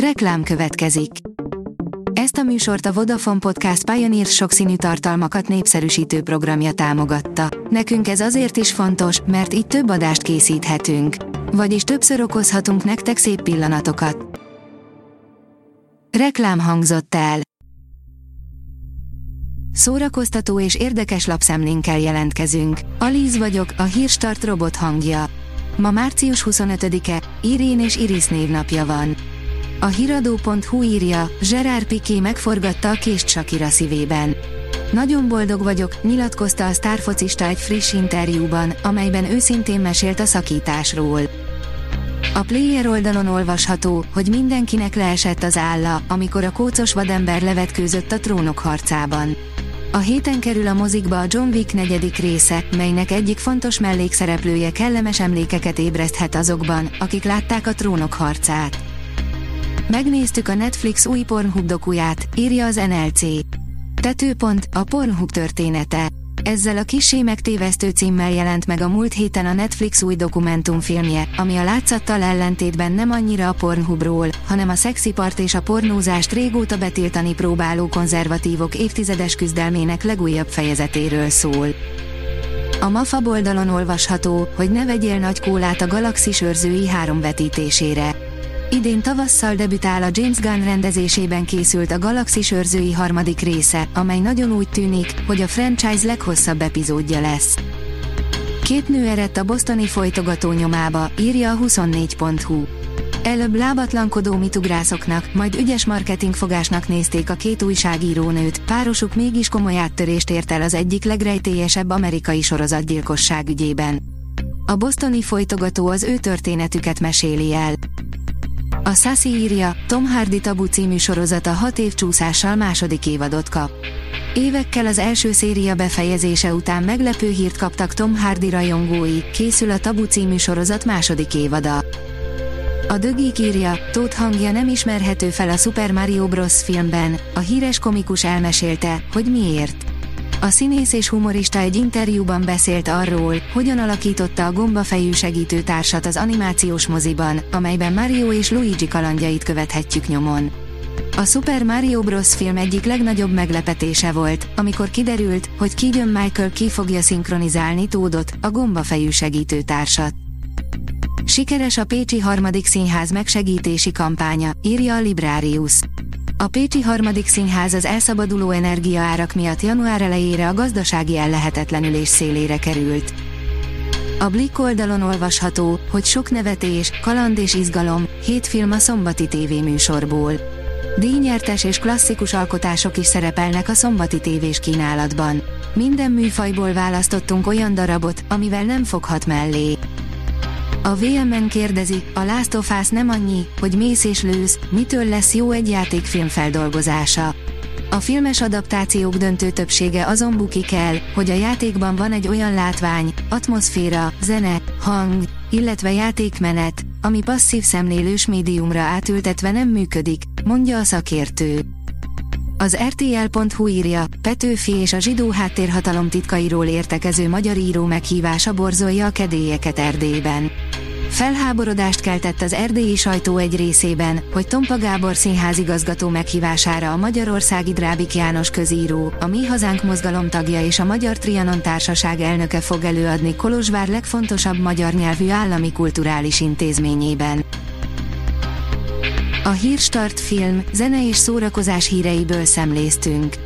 Reklám következik. Ezt a műsort a Vodafone Podcast Pioneer sokszínű tartalmakat népszerűsítő programja támogatta. Nekünk ez azért is fontos, mert így több adást készíthetünk. Vagyis többször okozhatunk nektek szép pillanatokat. Reklám hangzott el. Szórakoztató és érdekes lapszemlénkkel jelentkezünk. Alíz vagyok, a hírstart robot hangja. Ma március 25-e, Irén és Iris névnapja van. A hiradó.hu írja, Gerard Piqué megforgatta a kést Shakira szívében. Nagyon boldog vagyok, nyilatkozta a sztárfocista egy friss interjúban, amelyben őszintén mesélt a szakításról. A player oldalon olvasható, hogy mindenkinek leesett az álla, amikor a kócos vadember levetkőzött a trónok harcában. A héten kerül a mozikba a John Wick negyedik része, melynek egyik fontos mellékszereplője kellemes emlékeket ébreszthet azokban, akik látták a trónok harcát. Megnéztük a Netflix új Pornhub dokuját, írja az NLC. Tetőpont, a Pornhub története. Ezzel a kisé megtévesztő címmel jelent meg a múlt héten a Netflix új dokumentumfilmje, ami a látszattal ellentétben nem annyira a Pornhubról, hanem a szexipart és a pornózást régóta betiltani próbáló konzervatívok évtizedes küzdelmének legújabb fejezetéről szól. A MAFA oldalon olvasható, hogy ne vegyél nagy kólát a Galaxis őrzői három vetítésére. Idén tavasszal debütál a James Gunn rendezésében készült a Galaxis őrzői harmadik része, amely nagyon úgy tűnik, hogy a franchise leghosszabb epizódja lesz. Két nő eredt a bosztoni folytogató nyomába, írja a 24.hu. Előbb lábatlankodó mitugrászoknak, majd ügyes marketingfogásnak nézték a két újságírónőt, párosuk mégis komoly áttörést ért el az egyik legrejtélyesebb amerikai sorozatgyilkosság ügyében. A bosztoni folytogató az ő történetüket meséli el. A Sassy írja, Tom Hardy Tabu című sorozata 6 év csúszással második évadot kap. Évekkel az első széria befejezése után meglepő hírt kaptak Tom Hardy rajongói, készül a Tabu című sorozat második évada. A Dögik írja, Tóth hangja nem ismerhető fel a Super Mario Bros. filmben, a híres komikus elmesélte, hogy miért. A színész és humorista egy interjúban beszélt arról, hogyan alakította a gombafejű segítőtársat az animációs moziban, amelyben Mario és Luigi kalandjait követhetjük nyomon. A Super Mario Bros. film egyik legnagyobb meglepetése volt, amikor kiderült, hogy Keegan Michael ki fogja szinkronizálni Tódot, a gombafejű segítőtársat. Sikeres a Pécsi harmadik színház megsegítési kampánya, írja a Librarius. A Pécsi harmadik színház az elszabaduló energiaárak miatt január elejére a gazdasági ellehetetlenülés szélére került. A Blick oldalon olvasható, hogy sok nevetés, kaland és izgalom, hét film a szombati tévéműsorból. Díjnyertes és klasszikus alkotások is szerepelnek a szombati tévés kínálatban. Minden műfajból választottunk olyan darabot, amivel nem foghat mellé. A VMN kérdezi, a Last of Us nem annyi, hogy mész és lősz, mitől lesz jó egy játékfilm feldolgozása. A filmes adaptációk döntő többsége azon bukik el, hogy a játékban van egy olyan látvány, atmoszféra, zene, hang, illetve játékmenet, ami passzív szemlélős médiumra átültetve nem működik, mondja a szakértő. Az RTL.hu írja, Petőfi és a zsidó háttérhatalom titkairól értekező magyar író meghívása borzolja a kedélyeket Erdélyben. Felháborodást keltett az erdélyi sajtó egy részében, hogy Tompa Gábor színházigazgató meghívására a Magyarországi Drábik János közíró, a Mi Hazánk mozgalom tagja és a Magyar Trianon Társaság elnöke fog előadni Kolozsvár legfontosabb magyar nyelvű állami kulturális intézményében. A Hírstart film, zene és szórakozás híreiből szemléztünk.